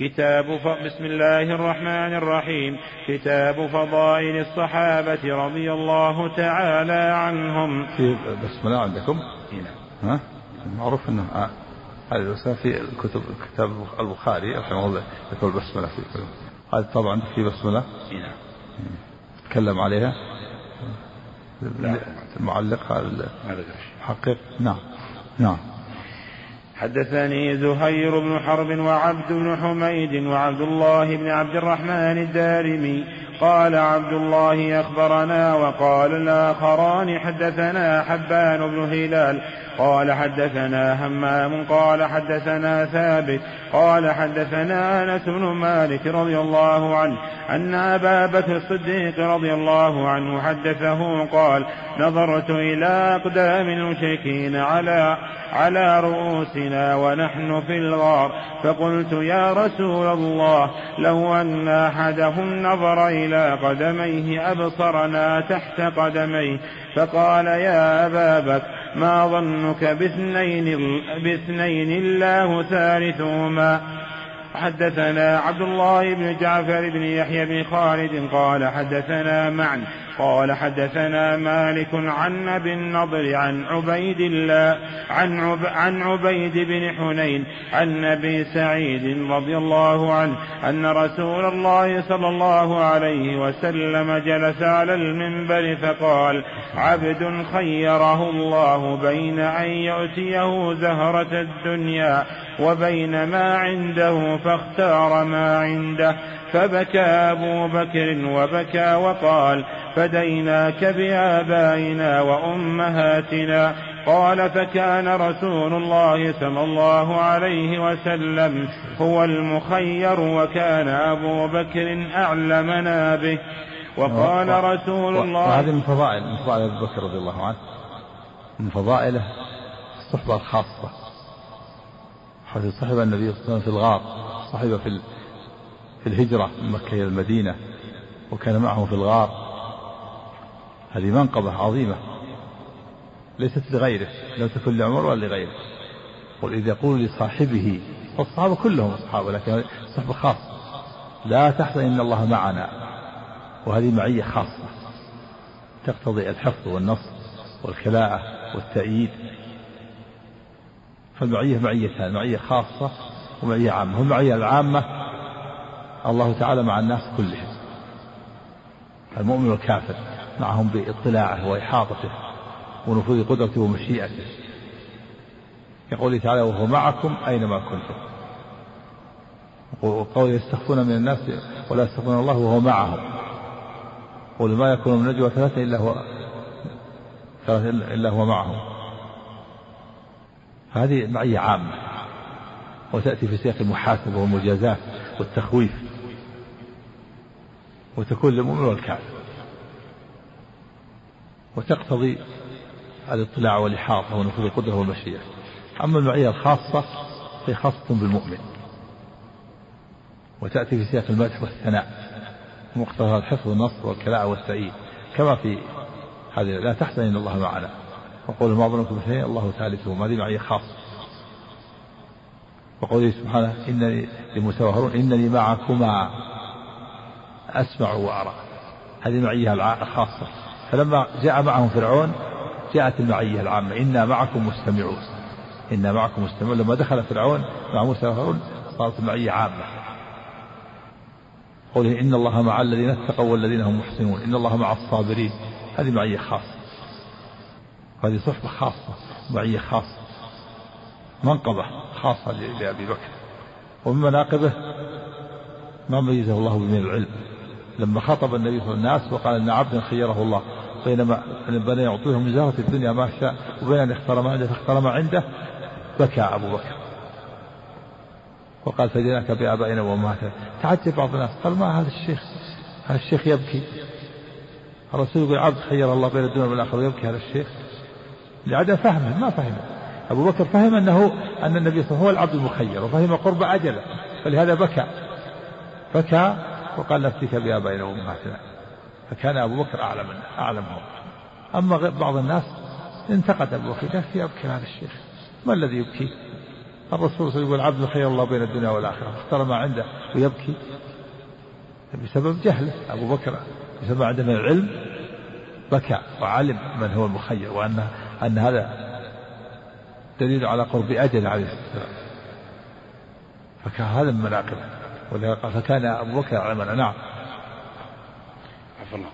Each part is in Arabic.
كتاب ف... بسم الله الرحمن الرحيم. كتاب فضائل الصحابة رضي الله تعالى عنهم. في بسم الله عندكم؟ هنا ها؟ معروف انه آه، هذه الرسالة في الكتب كتاب البخاري رحمه الله. ذكر البسملة في كل هذا طبعا في بسملة هنا تكلم عليها؟ لا. المعلق. المحقق نعم. نعم. حدثني زهير بن حرب وعبد بن حميد وعبد الله بن عبد الرحمن الدارمي قال عبد الله أخبرنا وقال الآخران حدثنا حبان بن هلال قال حدثنا همام قال حدثنا ثابت قال حدثنا أنس بن مالك رضي الله عنه أن أبا بكر الصديق رضي الله عنه حدثه قال نظرت إلى أقدام المشركين على على رؤوسنا ونحن في الغار فقلت يا رسول الله لو أن أحدهم نظر إلى قدميه أبصرنا تحت قدميه فقال يا أبا بكر ما ظنك باثنين, باثنين الله ثالثهما؟ حدثنا عبد الله بن جعفر بن يحيى بن خالد قال حدثنا معا قال حدثنا مالك عن أبي النضر عن عبيد الله عن عب عن عبيد بن حنين عن أبي سعيد رضي الله عنه أن رسول الله صلى الله عليه وسلم جلس على المنبر فقال عبد خيره الله بين أن يؤتيه زهرة الدنيا وبين ما عنده فاختار ما عنده. فبكى أبو بكر وبكى وقال فديناك بآبائنا وأمهاتنا. قال فكان رسول الله صلى الله عليه وسلم هو المخير وكان أبو بكر أعلمنا به. وقال رسول الله وهذه من فضائل من فضائل أبي بكر رضي الله عنه. من فضائله الصحبة الخاصة. حيث صحب النبي صلى الله عليه وسلم في الغار صحب في في الهجرة من مكة إلى المدينة وكان معه في الغار. هذه منقبة عظيمة ليست لغيره لم تكن لعمر ولا لغيره. قل إذ يقول لصاحبه والصحابة كلهم أصحابه لكن صحبة خاصة لا تحزن إن الله معنا. وهذه معية خاصة تقتضي الحفظ والنصر والكلاءة والتأييد. فالمعية معيتان معية خاصة ومعية عامة. والمعية العامة الله تعالى مع الناس كلهم. المؤمن والكافر معهم باطلاعه وإحاطته ونفوذ قدرته ومشيئته. يقول تعالى وهو معكم أينما كنتم. وقول يستخفون من الناس ولا يستخفون الله وهو معهم. قل ما يكون من نجوى ثلاثة إلا هو ثلاثة إلا هو معهم. هذه معية عامة وتأتي في سياق المحاسبة والمجازات والتخويف وتكون للمؤمن والكافر وتقتضي الاطلاع والإحاطة ونفوذ القدرة والمشيئة. أما المعية الخاصة فهي خاصة بالمؤمن وتأتي في سياق المدح والثناء مقتضى الحفظ والنصر والكلاء والتأييد كما في هذه لا تحزن إن الله معنا. وقول ما ظنكم بشيء الله ثالثهم هذه معية خاصة وقوله سبحانه إنني لموسى وهارون إنني معكما أسمع وأرى. هذه المعية الخاصة. فلما جاء معهم فرعون جاءت المعية العامة إنا معكم مستمعون. إنا معكم مستمعون. لما دخل فرعون مع موسى وهارون صارت المعية عامة. قوله إن الله مع الذين اتقوا والذين هم محسنون. إن الله مع الصابرين. هذه معية خاصة. هذه صحبة خاصة معية خاصة منقبة خاصة لأبي بكر. ومن مناقبه ما ميزه الله به من العلم. لما خطب النبي صلى الله عليه وسلم الناس وقال إن عبدا خيره الله بينما بين يعطيه من زهرة الدنيا ما شاء وبين أن يختار ما عنده فاختار ما عنده بكى أبو بكر. وقال فديناك بابائنا وأمهاتنا. تعجب بعض الناس قال ما هذا الشيخ؟ هذا الشيخ يبكي. الرسول يقول عبد خير الله بين الدنيا والآخرة ويبكي هذا الشيخ؟ لعدم فهمه ما فهم. أبو بكر فهم أنه أن النبي صلى الله عليه وسلم هو العبد المخير وفهم قرب أجله فلهذا بكى. بكى وقال نفسك بآبائنا وأمهاتنا فكان أبو بكر أعلم أعلمهم أما بعض الناس انتقد أبو بكر قال يبكي هذا الشيخ ما الذي يبكي؟ الرسول صلى الله عليه وسلم يقول عبد خير الله بين الدنيا والآخرة اختار ما عنده ويبكي. بسبب جهله أبو بكر بسبب من العلم بكى وعلم من هو المخير وأن أن هذا دليل على قرب أجل عليه والسلام. فكان هذا من مناقبه فكان أبو بكر يعلمنا نعم. عفوا الله.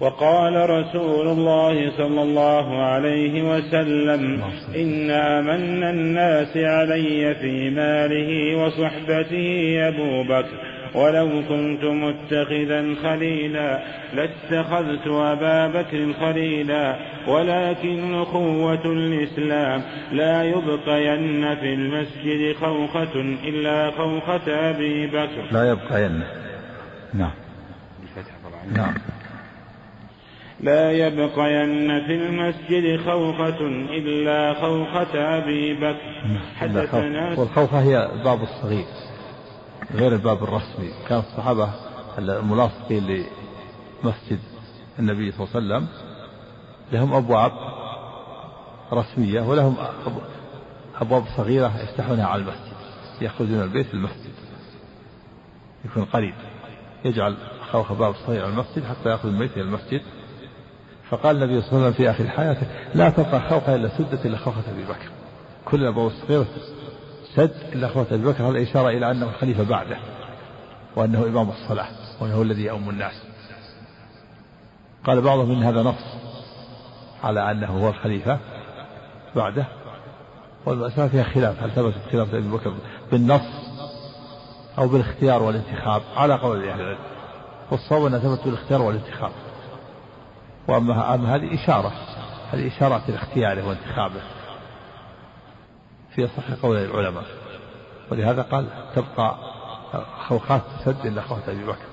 وقال رسول الله صلى الله عليه وسلم إن أمن الناس علي في ماله وصحبته أبو بكر. ولو كنت متخذا خليلا لاتخذت أبا بكر خليلا ولكن أخوة الإسلام لا يبقين في المسجد خوخة إلا خوخة أبي بكر. لا يبقين. نعم. نعم. لا يبقين في المسجد خوخة إلا خوخة أبي بكر. حدثنا والخوخة هي الباب الصغير. غير الباب الرسمي. كان الصحابة الملاصقين لمسجد النبي صلى الله عليه وسلم لهم أبواب رسمية ولهم أبواب صغيرة يفتحونها على المسجد يخرجون البيت للمسجد يكون قريب. يجعل خوخ باب صغير على المسجد حتى يأخذ البيت إلى المسجد. فقال النبي صلى الله عليه وسلم في آخر حياته لا تبقى خوخة إلا سدة إلا خوخة أبي بكر. كل الأبواب الصغيرة سد إلا خوخة أبي بكر هذا إشارة إلى أنه الخليفة بعده وأنه إمام الصلاة وأنه الذي يؤم الناس. قال بعضهم إن هذا نص على أنه هو الخليفة بعده. والمسألة فيها خلاف هل ثبت خلافة أبي بكر بالنص أو بالاختيار والانتخاب؟ على قول أهل العلم. والصواب أنها ثبت بالاختيار والانتخاب. وأما أما هذه إشارة هذه إشارة لاختياره وانتخابه. في صح قول العلماء. ولهذا قال تبقى خوخات إلا خوخة أبي بكر.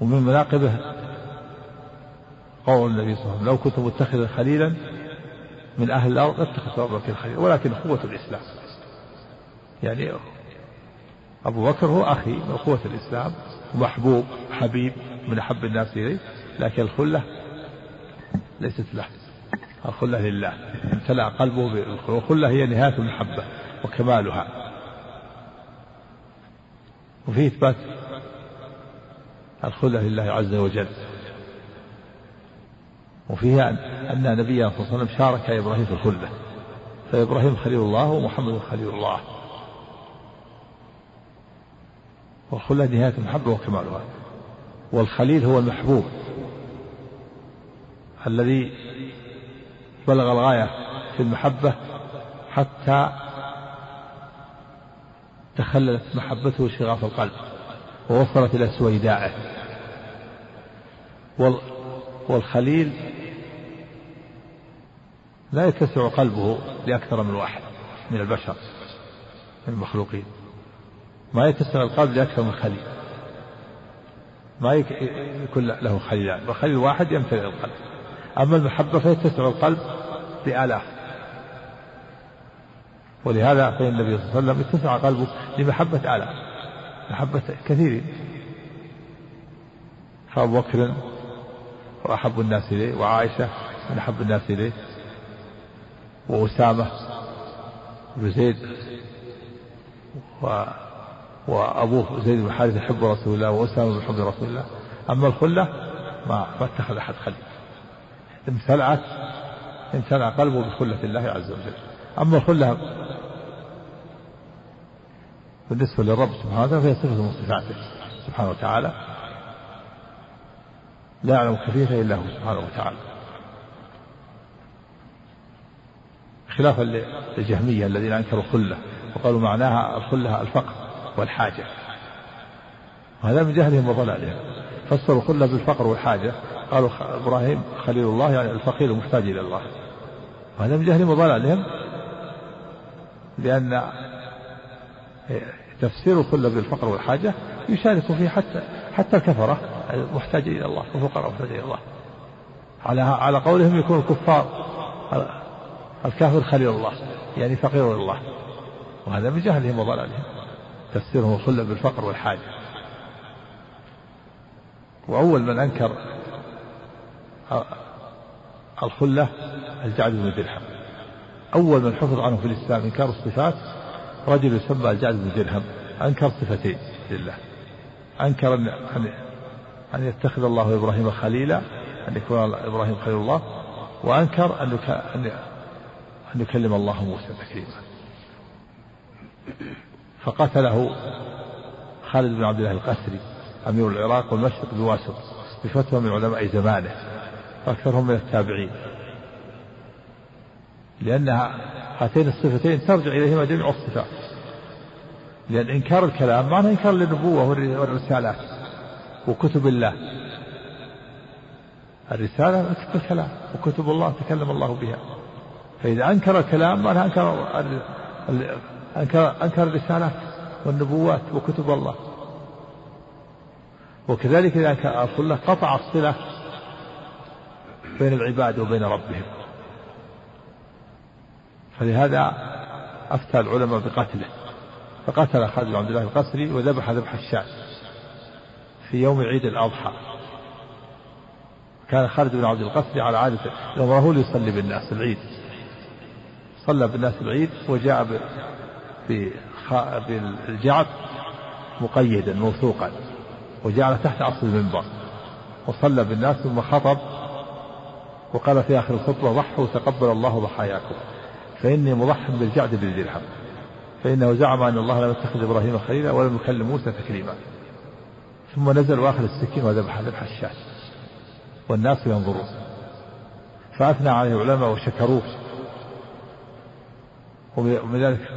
ومن مناقبه قول النبي صلى الله عليه وسلم لو كنت متخذا خليلا من أهل الأرض لاتخذت أبو بكر خليلا ولكن قوة الإسلام. يعني أبو بكر هو أخي من قوة الإسلام ومحبوب حبيب من أحب الناس إليه لكن الخلة ليست له. الخلة لله. امتلأ قلبه بالخلة والخلة هي نهاية المحبة وكمالها. وفي إثبات الخلة لله عز وجل. وفيها أن نبينا صلى الله عليه وسلم شارك إبراهيم في الخلة فإبراهيم خليل الله ومحمد خليل الله. والخلة نهاية المحبة وكمالها. والخليل هو المحبوب. الذي بلغ الغاية في المحبة حتى تخللت محبته شغاف القلب ووصلت إلى سويدائه والخليل لا يتسع قلبه لأكثر من واحد من البشر من المخلوقين. ما يتسع القلب لأكثر من خليل. ما يكون له خليلان وخليل واحد يمتلئ القلب. أما المحبة فيتسع القلب بآلاف ولهذا فإن النبي صلى الله عليه وسلم اتسع قلبه لمحبة آلاف محبة كثيرين فأبو بكر وأحب الناس إليه وعائشة من أحب الناس إليه وأسامة بن زيد و وأبوه زيد بن حارثة يحب رسول الله وأسامة بن حب رسول الله. أما الخلة ما ما اتخذ أحد خليل. امتلأت امتلأ قلبه بخلة الله عز وجل. أما الخلة بالنسبة للرب سبحانه وتعالى فهي صفة من صفاته سبحانه وتعالى. لا يعلم كيفيتها إلا هو سبحانه وتعالى. خلافا للجهمية الذين أنكروا الخلة وقالوا معناها الخلة الفقر والحاجة. وهذا من جهلهم وضلالهم. فسروا الخلة بالفقر والحاجة. قالوا إبراهيم خليل الله يعني الفقير المحتاج إلى الله. وهذا من جهلهم وضلالهم لأن تفسير الخلة بالفقر والحاجة يشارك فيه حتى حتى الكفرة محتاج إلى الله الفقراء محتاج إلى الله. على على قولهم يكون الكفار الكافر خليل الله يعني فقير الله وهذا من جهلهم وضلالهم تفسيرهم الخلة بالفقر والحاجة. وأول من أنكر الخلة الجعد بن درهم. أول من حفظ عنه في الإسلام إنكار الصفات رجل يسمى الجعد بن درهم أنكر صفتين لله. أنكر أن أن يتخذ الله إبراهيم خليلا أن يكون إبراهيم خليل الله وأنكر أن أن يكلم الله موسى تكليما. فقتله خالد بن عبد الله القسري أمير العراق والمشرق بواسط بفتوى من علماء زمانه. وأكثرهم من التابعين. لأن هاتين الصفتين ترجع إليهما جميع الصفات. لأن إنكار الكلام معناه إنكار للنبوة والرسالات وكتب الله. الرسالة الكلام وكتب الله تكلم الله بها. فإذا أنكر الكلام معناه أنكر أنكر أنكر الرسالات والنبوات وكتب الله. وكذلك إذا له قطع الصلة بين العباد وبين ربهم. فلهذا أفتى العلماء بقتله فقتل خالد بن عبد الله القسري وذبح ذبح الشاة في يوم عيد الأضحى. كان خالد بن عبد القسري على عادة أمره ليصلي بالناس العيد. صلى بالناس العيد وجاء بالجعد مقيدا موثوقا وجعل تحت أصل المنبر وصلى بالناس ثم خطب وقال في آخر الخطبة ضحوا تقبل الله ضحاياكم. فإني مضح بالجعد بالدرهم. فإنه زعم أن الله لم يتخذ إبراهيم خليلا ولم يكلم موسى تكليما. ثم نزل واخذ السكين وذبح ذبح الشاة والناس ينظرون. فأثنى عليه العلماء وشكروه. ومن ذلك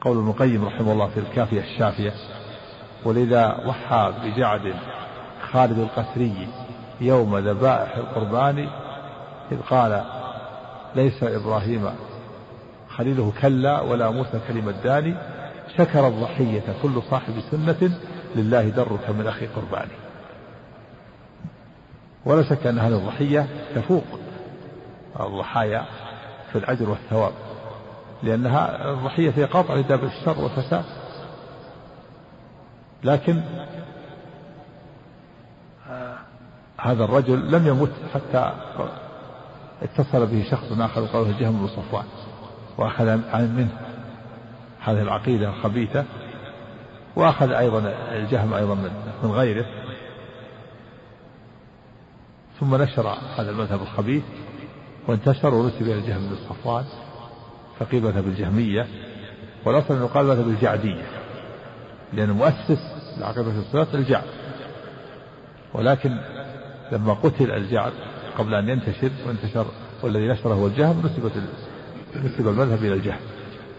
قول ابن القيم رحمه الله في الكافية الشافية ولذا ضحى بجعد خالد القسري يوم ذبائح القربان إذ قال ليس إبراهيم خليله كلا ولا موسى كلمة داني شكر الضحية كل صاحب سنة لله درك من أخي قرباني. ولا شك أن هذه الضحية تفوق الضحايا في الأجر والثواب لأنها الضحية هي قطع لداب الشر والفساد لكن هذا الرجل لم يمت حتى اتصل به شخص آخر قوله جهم بن صفوان وأخذ منه هذه العقيدة الخبيثة وأخذ أيضا الجهم أيضا من غيره. ثم نشر هذا المذهب الخبيث وانتشر ونسب إلى الجهم بن صفوان فقيل مذهب الجهمية والأصل أنه قال مذهب الجعدية لأن مؤسس العقيدة الصلاة الجعد. ولكن لما قتل الجعد قبل أن ينتشر وانتشر والذي نشره هو الجهم نسبت نسب المذهب إلى الجهم.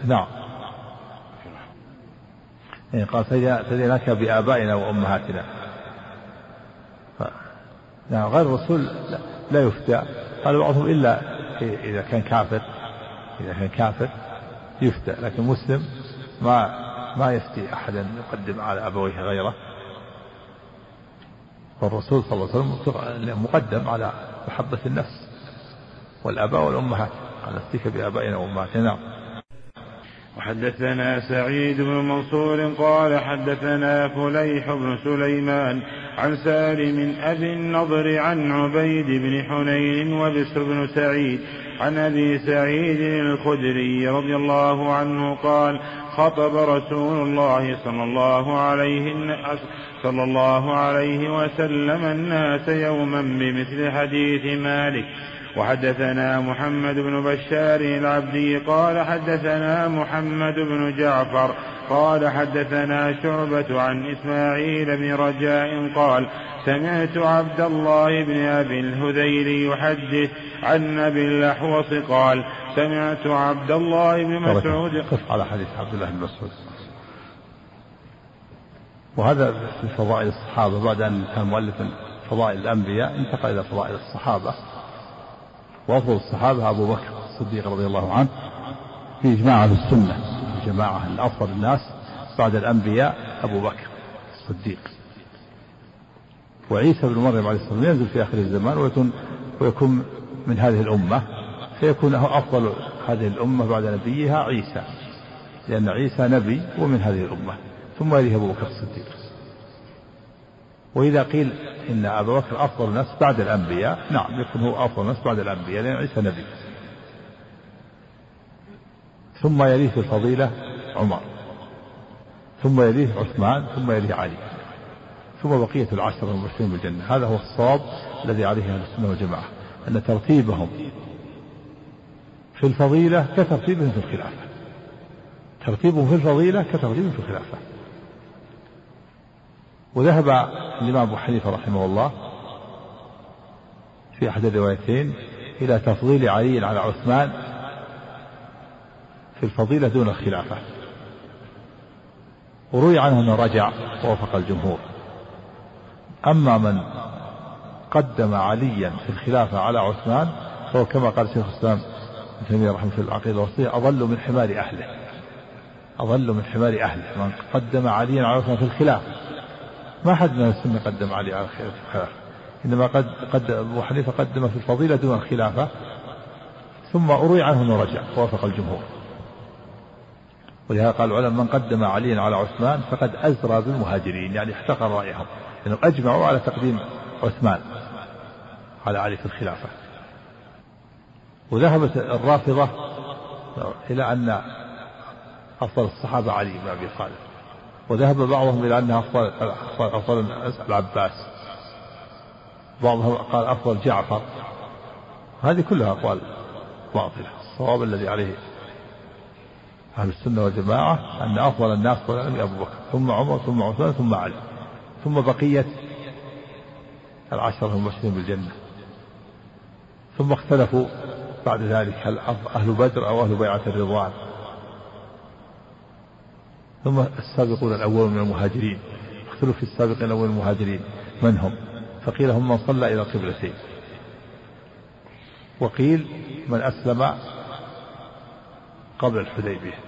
نعم. يعني قال فديناك بآبائنا وأمهاتنا. ف... نعم غير الرسول لا, لا يفتى. قال بعضهم إلا إذا كان كافر إذا كان كافر يفتى لكن مسلم ما ما يفتي أحدا يقدم على أبويه غيره. والرسول صلى الله عليه وسلم مقدم على محبة النفس والآباء والأمهات قال افتك بآبائنا وأمهاتنا. وحدثنا سعيد بن منصور قال حدثنا فليح بن سليمان عن سالم أبي النضر عن عبيد بن حنين وبسر بن سعيد عن أبي سعيد الخدري رضي الله عنه قال خطب رسول الله صلى الله عليه صلى الله عليه وسلم الناس يوما بمثل حديث مالك. وحدثنا محمد بن بشار العبدي قال حدثنا محمد بن جعفر قال حدثنا شعبة عن إسماعيل بن رجاء قال سمعت عبد الله بن أبي الهذيل يحدث عن أبي الأحوص قال سمعت عبد الله بن مسعود قف على حديث عبد الله بن مسعود. وهذا في فضائل الصحابة بعد أن كان مؤلفا فضائل الأنبياء انتقل إلى فضائل الصحابة. وأفضل الصحابة أبو بكر الصديق رضي الله عنه. في جماعة السنة جماعة الأفضل الناس بعد الأنبياء أبو بكر الصديق. وعيسى بن مريم عليه الصلاة والسلام ينزل في آخر الزمان ويكون ويكون من هذه الأمة. فيكون أفضل هذه الأمة بعد نبيها عيسى. لأن عيسى نبي ومن هذه الأمة. ثم يليه أبو بكر الصديق. وإذا قيل إن أبا بكر أفضل الناس بعد الأنبياء نعم يكون هو أفضل الناس بعد الأنبياء لأن عيسى نبي. ثم يليه في الفضيلة عمر. ثم يليه عثمان ثم يليه علي. ثم بقية العشرة المبشرين بالجنة. هذا هو الصواب الذي عليه أهل السنة والجماعة أن ترتيبهم في الفضيلة كترتيبهم في الخلافة. ترتيبهم في الفضيلة كترتيبهم في الخلافة. وذهب الإمام أبو حنيفة رحمه الله في أحد الروايتين إلى تفضيل علي على عثمان في الفضيلة دون الخلافة. وروي عنه أنه رجع ووافق الجمهور. أما من قدم عليا في الخلافة على عثمان فهو كما قال شيخ الإسلام ابن تيمية رحمه في العقيدة الوسطية أضل من حمار أهله. أضل من حمار أهله. من قدم عليا على عثمان في الخلافة. ما حد من السنة قدم علي على الخلافة إنما قد قد أبو حنيفة قدم في الفضيلة دون الخلافة ثم أروي عنه أنه رجع وافق الجمهور. ولهذا قال العلماء من قدم عليا على عثمان فقد أزرى بالمهاجرين يعني احتقر رأيهم لأنهم أجمعوا على تقديم عثمان على علي في الخلافة. وذهبت الرافضة إلى أن أفضل الصحابة علي بن أبي طالب وذهب بعضهم إلى أنها أفضل أفضل العباس. بعضهم قال أفضل جعفر. هذه كلها أقوال باطلة الصواب الذي عليه أهل السنة والجماعة أن أفضل الناس النبي أبو بكر ثم عمر ثم عثمان ثم علي ثم بقية العشرة المبشرين بالجنة. ثم اختلفوا بعد ذلك هل أهل بدر أو أهل بيعة الرضوان. ثم السابقون الأول من المهاجرين. اختلفوا في السابقين الأول من المهاجرين. من هم؟ فقيل هم من صلى إلى القبلتين. وقيل من أسلم قبل الحديبية.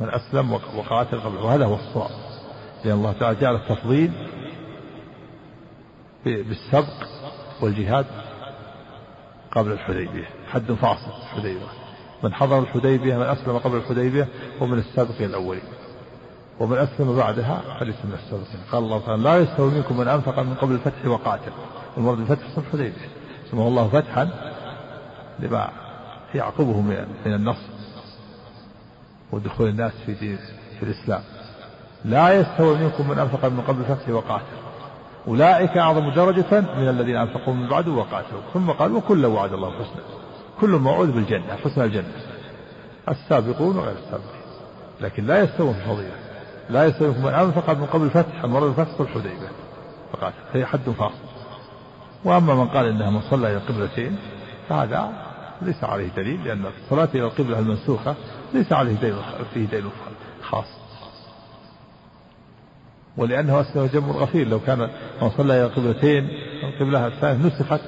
من أسلم وقاتل قبل وهذا هو الصواب. لأن الله تعالى جعل التفضيل بالسبق والجهاد قبل الحديبية. حد فاصل الحديبية. من حضر الحديبية من أسلم قبل الحديبية ومن السابقين الأولين. ومن أسلم بعدها فليس من السابقين. قال الله تعالى لا يستوي منكم من أنفق من قبل الفتح وقاتل. المرض الفتح صلح الحديبية. سماه الله فتحا لما يعقبه من النصر ودخول الناس في دين في الإسلام. لا يستوي منكم من أنفق من قبل الفتح وقاتل. أولئك أعظم درجة من الذين أنفقوا من بعد وقاتلوا. ثم قال وكل وعد الله الحسنى كل موعود بالجنة حسن الجنة. السابقون وغير السابقين. لكن لا يستوون في الفضيلة. لا يستوي من أنفق من قبل الفتح المرة الفتح الحديبية فقاتل. هي حد فاصل. وأما من قال إنها من صلى إلى القبلتين فهذا ليس عليه دليل لأن الصلاة إلى القبلة المنسوخة ليس عليه دليل فيه دليل خاص. ولأنه أسلم جمع غفير لو كان من صلى إلى القبلتين القبلة الثانية نسخت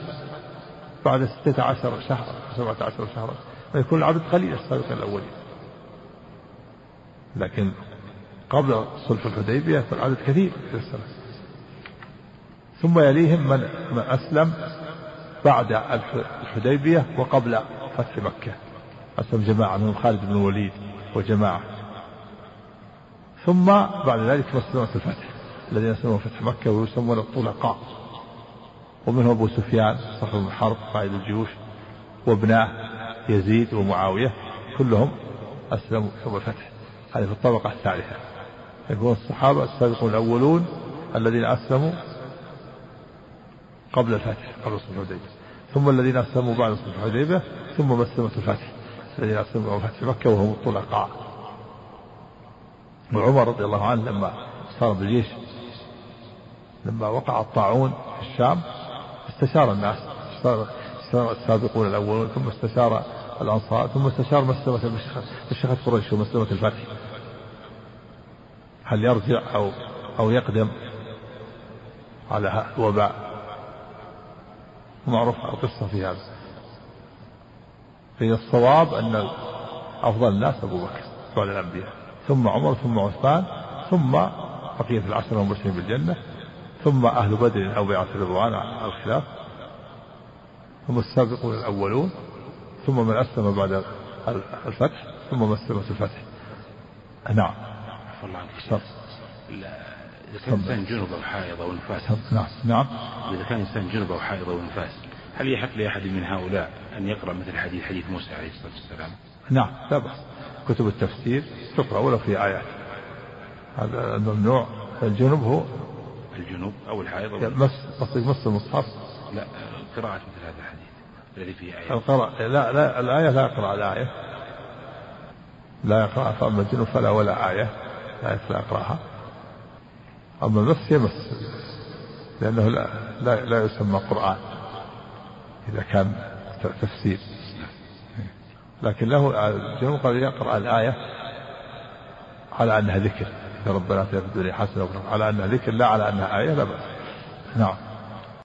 بعد ستة عشر شهرا سبعة عشر شهرا ويكون العدد قليل السابق الأولين. لكن قبل صلح الحديبية فالعدد كثير ثم يليهم من, من أسلم بعد الحديبية وقبل فتح مكة. أسلم جماعة من خالد بن الوليد وجماعة. ثم بعد ذلك مسلمة الفتح. الذين أسلموا فتح مكة ويسمون الطلقاء. ومنهم أبو سفيان صاحب بن حرب قائد الجيوش وابناه يزيد ومعاوية. كلهم أسلموا يوم الفتح. هذه في الطبقة الثالثة. يكون الصحابة السابقون الأولون الذين أسلموا قبل الفتح قبل صلح الحديبية. ثم الذين أسلموا بعد صلح الحديبية ثم مسلمة الفتح الذين أسلموا فتح مكة وهم الطلقاء. وعمر رضي الله عنه لما صار بالجيش لما وقع الطاعون في الشام استشار الناس. استشار السابقون الأولون ثم استشار الأنصار ثم استشار مسلمة مشيخة قريش ومسلمة الفتح هل يرجع أو أو يقدم على الوباء؟ معروف القصة في هذا. في الصواب أن أفضل الناس أبو بكر بعد الأنبياء ثم عمر ثم عثمان ثم بقية العشرة المبشرين بالجنة ثم أهل بدر أو بيعة الرضوان على الخلاف هم السابقون الأولون ثم من أسلم بعد الفتح ثم مسلمة الفتح. نعم. الله عنك إذا كان إنسان جنب أو حائض أو نفاس. نعم. نعم. إذا كان إنسان جنب أو حائض أو نفاس هل يحق لأحد من هؤلاء أن يقرأ مثل حديث حديث موسى عليه الصلاة والسلام؟ نعم. لا بأس. كتب التفسير تقرأ ولو في آيات؟ هذا الممنوع الجنوب هو الجنوب أو الحائض أو مس قصدك مس المصحف. لا قراءة مثل هذا الحديث الذي فيه آية. القراء لا لا الآية لا يقرأ الآية لا يقرأ فأما الجنوب فلا ولا آية. لا لا يقرأها. أما المس يمس لأنه لا لا, لا يسمى قرآن إذا كان تفسير. لكن له الجنوب قد يقرأ الآية على أنها ذكر ربنا في الدنيا حسنة على أنها ذكر لا على أنها آية لا بأس. نعم.